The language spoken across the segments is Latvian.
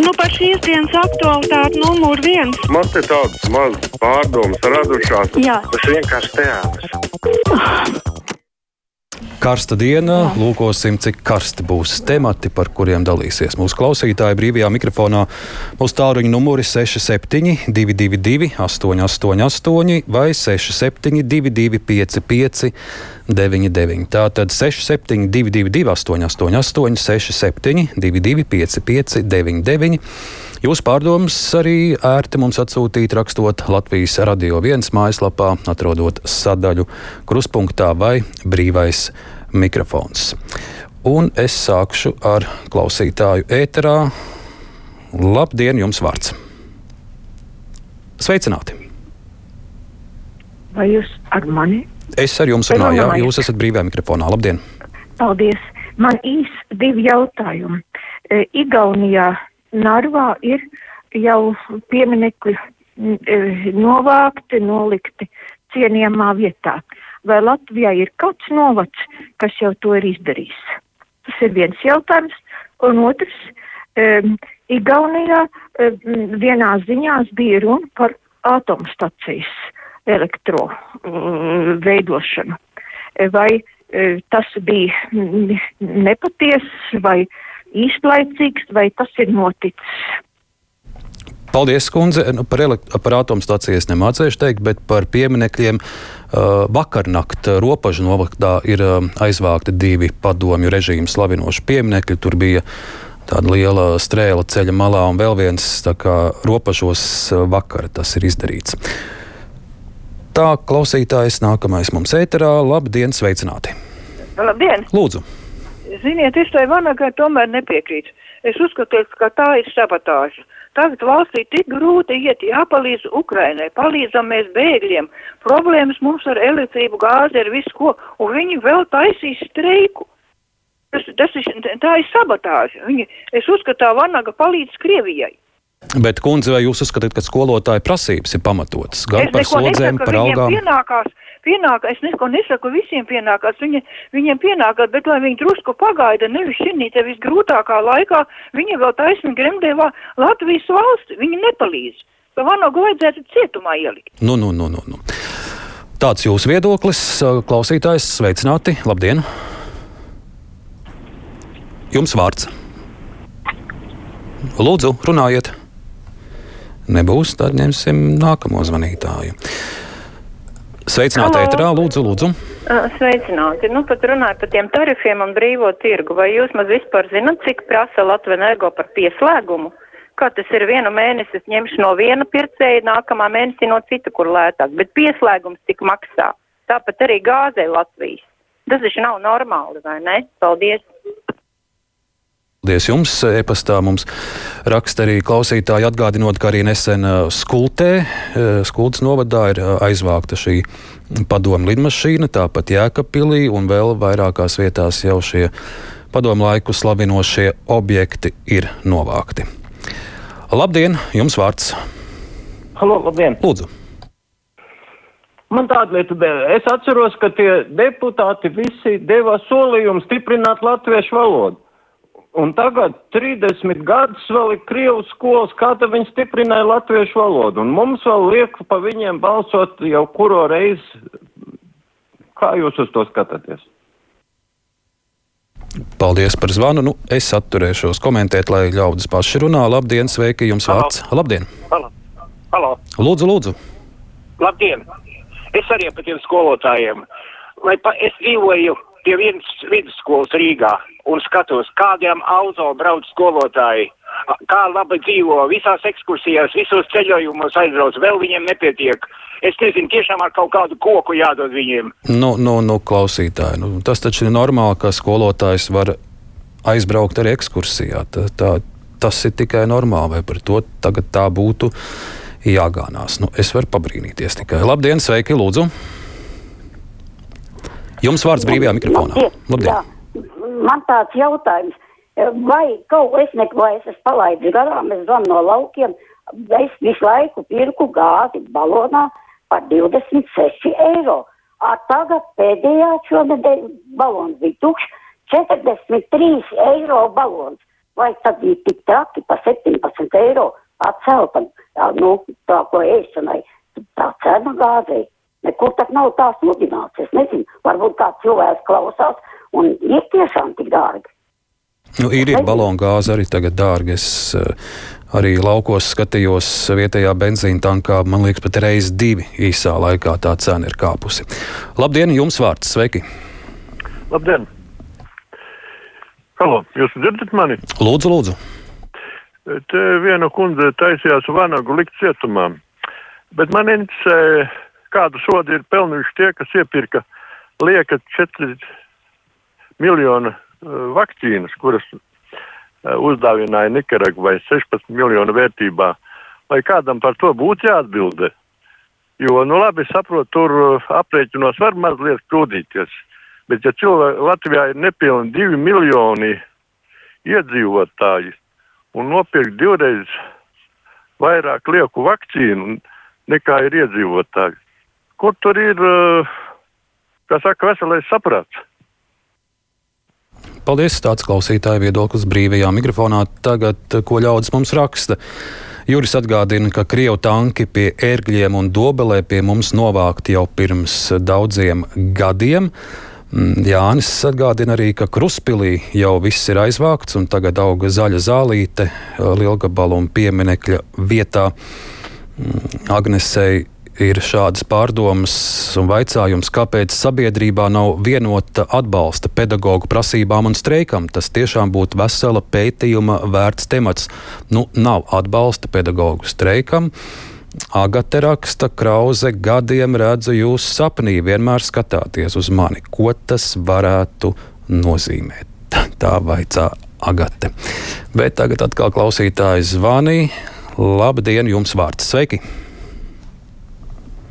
Nu, par šīs dienas aktualitāti numur viens. Man te tādas mazas pārdomas radušās. Jā. Tas vienkārši teātris. Karsta diena, lūkosim, cik karsti būs temati, par kuriem dalīsies mūsu klausītāji. Brīvajā mikrofonā mūsu tālruņa numuri 67, 222, 888 vai 67, 225, 99. Tātad 6722, 888, 67, 225, 99. Jūsu pārdomas arī ērti mums atsūtīt, rakstot Latvijas radio viens mājaslapā, atrodot sadaļu kruspunktā vai brīvais mikrofons. Un es sākšu ar klausītāju ēterā. Labdien, jums vārds! Sveicināti! Vai jūs ar mani? Es ar jums runāju, jā, jūs esat brīvajā mikrofonā. Labdien! Paldies! Man īsi divi jautājumi. E, Igaunijā Narvā ir jau pieminekļi e, novākti, nolikti cienījamā vietā. Vai Latvijā ir kāds novads, kas jau to ir izdarījis? Tas ir viens jautājums. Un otrs, um, Igaunijā um, vienā ziņās bija runa par atomstacijas elektro um, veidošanu. Vai um, tas bija nepatiess vai īstlaicīgs, vai tas ir noticis? Paldies, kundze. Nu, par, par atomstācijas nemācīšu teikt, bet par pieminekļiem. Vakarnakt Ropažu novadā ir aizvākti divi padomju režīmu slavinoši pieminekļi. Tur bija tāda liela strēle ceļa malā un vēl viens uh, vakar tas ir izdarīts. Tā klausītājs nākamais mums ēterā. Labdien, sveicināti! Labdien! Lūdzu! Ziniet, es tai vanagai tomēr nepiekrītu. Es uzskatu, ka tā ir sabotāža. Tagad valstī tik grūti iet, jāpalīdz Ukrainai, palīdzam mēs bēgļiem. Problēmas mums ar elektrību, gāzi, ar visu ko, un viņi vēl taisīs streiku. Tas, tas ir, tā ir sabotāža. Viņi, es uzskatu, tā vanaga palīdz Krievijai. Bet, kundze, vai jūs uzskatāt, ka skolotāja prasības ir pamatotas gan es par slodzēm, nesaku, par algām? Pienākās, pienākās, es neko nesaku, visiem pienākās, viņi, viņiem pienākās, bet lai viņi drusku pagaida, nevis šī te visgrūtākā laikā, viņi vēl taisni gremdēvā Latvijas valsti, viņi nepalīdz. Ka vanagu vajadzētu cietumā ielikt. Nu, nu, nu, nu, nu. Tāds jūsu viedoklis, klausītājs, sveicināti, labdien! Jums vārds. Lūdzu, runājiet! Nebūs, tad ņemsim nākamo zvanītāju. Sveicināti, ēterā, lūdzu, lūdzu. Sveicināti. Nu, pat runājot par tiem tarifiem un brīvo tirgu. Vai jūs maz vispār zinat, cik prasa Latvija energo par pieslēgumu? Kā tas ir vienu mēnesi, es ņemšu no viena pircēja, nākamā mēnesī no cita, kur lētāk. Bet pieslēgums tik maksā. Tāpat arī gāzē Latvijas. Tas taču nav normāli, vai ne? Paldies! Paldies jums! E-pastā mums raksta arī klausītāji atgādinot, ka arī nesen ā, Skultē, ā, Skultas novadā ir aizvākta šī padomu lidmašīna, tāpat Jēkabpilī un vēl vairākās vietās jau šie padomu laiku slavinošie objekti ir novākti. Labdien, jums vārds! Halo, labdien! Lūdzu! Man tāda lieta. Es atceros, ka tie deputāti visi deva solījumu stiprināt latviešu valodu. Un tagad 30 gadus vēl ir Krievu skolas, kā tad viņi stiprināja latviešu valodu. Un mums vēl liek pa viņiem balsot jau kuro reizi. Kā jūs uz to skatāties? Paldies par zvanu. Nu, es atturēšos komentēt, lai ļaudis paši runā. Labdien, sveiki, jums Halo. vārds! Labdien! Halo. Halo. Lūdzu, lūdzu! Labdien! Es arī par tiem skolotājiem. Lai pa, es dzīvoju pie vienas vidusskolas Rīgā un skatos, kādiem auto brauc skolotāji, kā labi dzīvo, visās ekskursijās, visos ceļojumos aizbrauc, vēl viņiem nepietiek. Es nezinu, tiešām ar kaut kādu koku jādod viņiem. Nu, nu, nu klausītāji, nu, tas taču ir normāli, ka skolotājs var aizbraukt arī ekskursijā. Tā, tā, tas ir tikai normāli, vai par to tagad tā būtu jāgānās. Nu, es varu pabrīnīties tikai. Labdien, sveiki, lūdzu! Jums vārds brīvajā mikrofonā. Labdien! Jā, man tāds jautājums, vai kaut es neko es esmu palaidis garām, es zvanu no laukiem, es visu laiku pirku gāzi balonā par 26 eiro. A tagad pēdējā šonadēļ balons bija tukšs, 43 eiro balons. vai tad ir tik traki pa 17 eiro atcelta, nu, tā ko ēšanai, tā cena gāzei. Nekur tak nav tā sludināts. Es nezinu, varbūt kāds cilvēks klausās un ir tiešām tik dārgi. Nu, ir ir balonu gāze arī tagad dārga. Es uh, arī laukos skatījos vietējā benzīna tankā. Man liekas, pat reizes divi īsā laikā tā cena ir kāpusi. Labdien, jums vārds! Sveiki! Labdien! Halo, jūs dzirdat mani? Lūdzu, lūdzu! Te viena kundze taisījās vanagu likt cietumā. Bet man interesē, kādu sodu ir pelnījuši tie, kas iepirka lieka 4 miljonu uh, vakcīnas, kuras uh, uzdāvināja Nikaragvai 16 miljonu vērtībā. Vai kādam par to būtu jāatbildē? Jo, nu labi, saprotu, tur uh, aprēķinos var mazliet kļūdīties. Bet, ja cilvēki Latvijā ir nepilni divi miljoni iedzīvotāji un nopirkt divreiz vairāk lieku vakcīnu nekā ir iedzīvotāji, kur tur ir, kā saka, veselais saprāts? Paldies, tāds klausītāja viedoklis brīvajā mikrofonā. Tagad, ko ļaudis mums raksta. Juris atgādina, ka krievu tanki pie ērgļiem un dobelē pie mums novākti jau pirms daudziem gadiem. Mm, Jānis atgādina arī, ka Kruspilī jau viss ir aizvākts un tagad auga zaļa zālīte lielgabalu un pieminekļa vietā. Mm, Agnesei ir šādas pārdomas un vaicājums, kāpēc sabiedrībā nav vienota atbalsta pedagoģu prasībām un streikam. Tas tiešām būtu vesela pētījuma vērts temats. Nu, nav atbalsta pedagoģu streikam. Agate raksta, krauze gadiem redzu jūs sapnī, vienmēr skatāties uz mani. Ko tas varētu nozīmēt? Tā vaicā Agate. Bet tagad atkal klausītājs zvanīja. Labdien, jums vārds! Sveiki!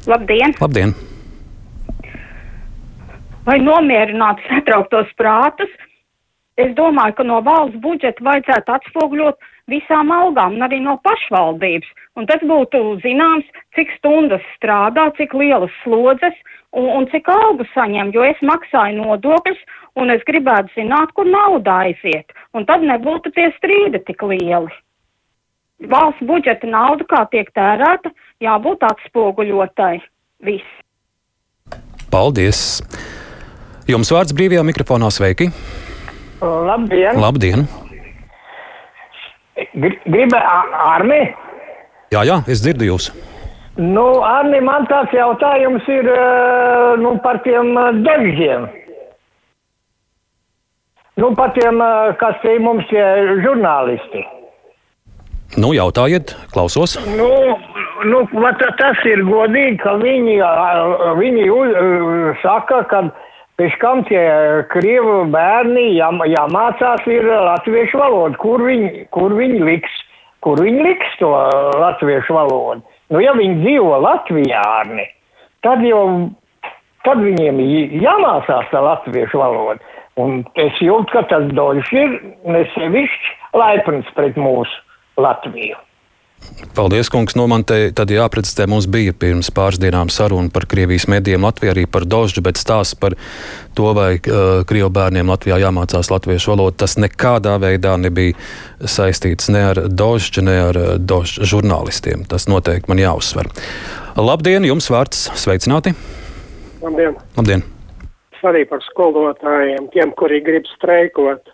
Labdien! Labdien. Lai nomierinātu satrauktos prātus, es domāju, ka no valsts budžeta vajadzētu atspoguļot visām algām un arī no pašvaldības. Un tas būtu zināms, cik stundas strādā, cik lielas slodzes un, un cik algu saņem, jo es maksāju nodokļus un es gribētu zināt, kur nauda aiziet. Un tad nebūtu tie strīdi tik lieli. Valsts budžeta nauda, kā tiek tērēta, jābūt atspoguļotai. Viss. Paldies! Jums vārds brīvajā mikrofonā sveiki! Labdien! Labdien! Gribu Arni? Jā, jā, es dzirdu jūs. Nu, Arni, man tāds jautājums ir nu, par tiem dažiem. Nu, par tiem, kas ir mums tie žurnālisti. Nu, jautājiet, klausos. Nu, nu, tas ir godīgi, ka viņi, viņi saka, ka pēc kam tie krievu bērni jā, jāmācās ir latviešu valoda. Kur viņi, kur viņi liks? Kur viņi liks to latviešu valodu? Nu, ja viņi dzīvo Latvijā, Arni, tad jau tad viņiem jāmācās tā latviešu valoda. Un es jūtu, ka tas doļš ir nesevišķi laipns pret mūsu Latviju. Paldies, kungs. Nu, man te tad jāprecizē, mums bija pirms pāris dienām saruna par Krievijas medijiem Latvijā, arī par dožu, bet stāsts par to, vai uh, Krievu bērniem Latvijā jāmācās latviešu valodu, tas nekādā veidā nebija saistīts ne ar dožu, ne ar uh, dožu žurnālistiem. Tas noteikti man jāuzsver. Labdien, jums vārds sveicināti! Labdien! Labdien. Arī par skolotājiem, tiem, kuri grib streikot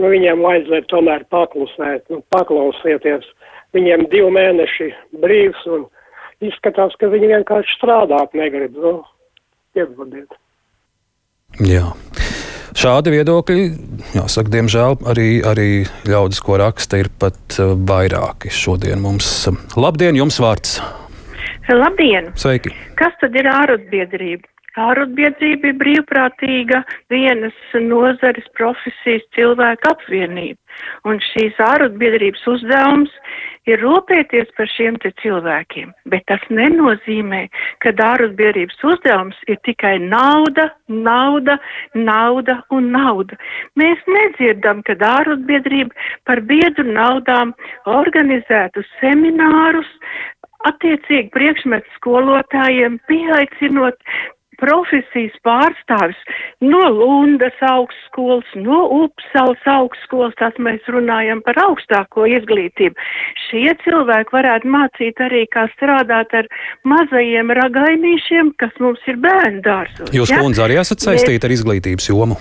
nu, viņiem vajadzētu tomēr paklusēt, nu, paklausieties. Viņiem divi mēneši brīvs un izskatās, ka viņi vienkārši strādāt negrib. Nu, piedodiet. Jā. Šādi viedokļi, jāsaka, diemžēl arī, arī ļaudis, ko raksta, ir pat uh, vairāki šodien mums. Labdien, jums vārds! Labdien! Sveiki! Kas tad ir ārotbiedrība? Ārotbiedrība ir brīvprātīga vienas nozares profesijas cilvēku apvienība, un šīs ārotbiedrības uzdevums ir rūpēties par šiem te cilvēkiem, bet tas nenozīmē, ka ārotbiedrības uzdevums ir tikai nauda, nauda, nauda un nauda. Mēs nedzirdam, ka ārotbiedrība par biedru naudām organizētu seminārus, attiecīgi priekšmetu skolotājiem, pieaicinot profesijas pārstāvis no Lundas augstskolas, no Upsals augstskolas, tas mēs runājam par augstāko izglītību. Šie cilvēki varētu mācīt arī, kā strādāt ar mazajiem ragainīšiem, kas mums ir bērndārs. Jūs, ja? kundze, arī esat saistīta ar izglītības jomu?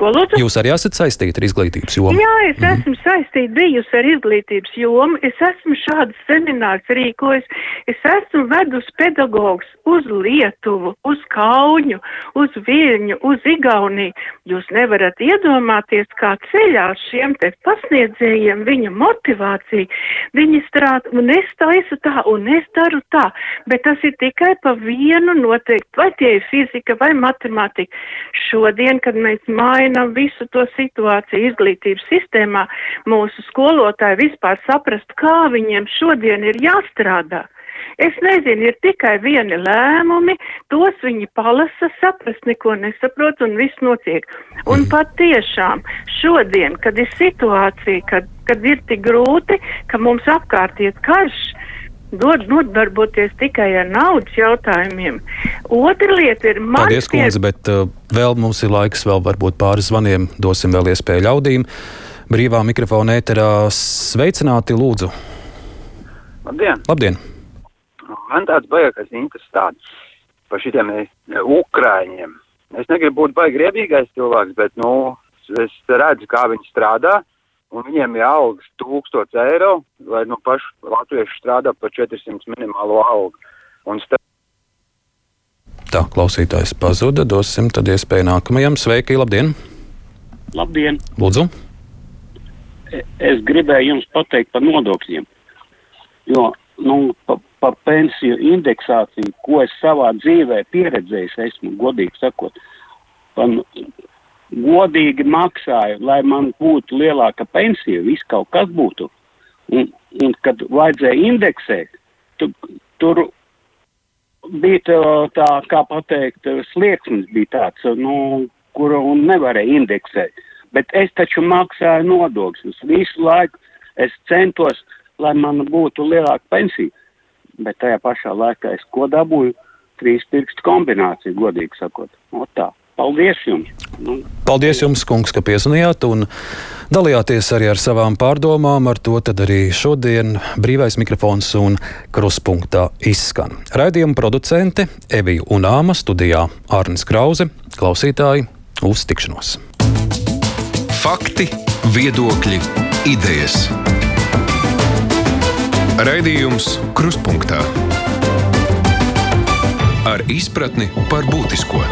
Ko lūdzu? Jūs arī esat saistīti ar izglītības jomu? Jā, es mm -hmm. esmu saistīta bijusi ar izglītības jomu. Es esmu šādas seminārus rīkojis. Es esmu vedus pedagogs uz Lietuvu, uz Kauņu, uz Viļņu, uz Igauniju. Jūs nevarat iedomāties, kā ceļā šiem te pasniedzējiem viņa motivācija. Viņi strādā, un es taisu tā, un es daru tā, bet tas ir tikai pa vienu noteikti, vai tie ir fizika vai matemātika. Šodien, kad mēs mājam, mainām visu to situāciju izglītības sistēmā, mūsu skolotāji vispār saprast, kā viņiem šodien ir jāstrādā. Es nezinu, ir tikai vieni lēmumi, tos viņi palasa, saprast neko nesaprot un viss notiek. Un pat tiešām šodien, kad ir situācija, kad, kad ir tik grūti, ka mums apkārt iet karš, dod nodarboties tikai ar naudas jautājumiem. Otra lieta ir man. Paldies, kundze, bet uh, vēl mums ir laiks, vēl varbūt pāris zvaniem dosim vēl iespēju ļaudīm. Brīvā mikrofona ēterā sveicināti, lūdzu. Labdien! Labdien. Man tāds baigākais interesi tāds par šitiem e, Ukraiņiem. Es negribu būt baigi riebīgais cilvēks, bet, nu, es redzu, kā viņi strādā un viņiem ir algas 1000 eiro, lai nu paši latvieši strādā par 400 minimālo algu. Un Tā, klausītājs pazuda. Dosim tad iespēju nākamajam. Sveiki, labdien! Labdien! Lūdzu! E, es gribēju jums pateikt par nodokļiem. Jo nu, par pa pensiju indeksāciju, ko es savā dzīvē pieredzējis, esmu godīgi sakot, par godīgi maksāju, lai man būtu lielāka pensija, viss kaut kas būtu. Un, un kad vajadzēja indeksēt, tu, tur bija tā, tā, kā pateikt, slieksnis bija tāds, nu, kuru nevarēja indeksēt. Bet es taču maksāju nodokļus. Visu laiku es centos, lai man būtu lielāka pensija. Bet tajā pašā laikā es ko dabūju? Trīs pirkstu kombināciju, godīgi sakot. O tā. Paldies jums! Nu. Paldies jums, kungs, ka piezvanījāt un dalījāties arī ar savām pārdomām. Ar to arī šodien brīvais mikrofons un kruspunktā izskan. Raidījuma producente Evija Unāma studijā Arnis Krause, klausītāji uz tikšanos. Fakti, viedokļi, idejas. Raidījums Kruspunkta ar izpratni par būtisko.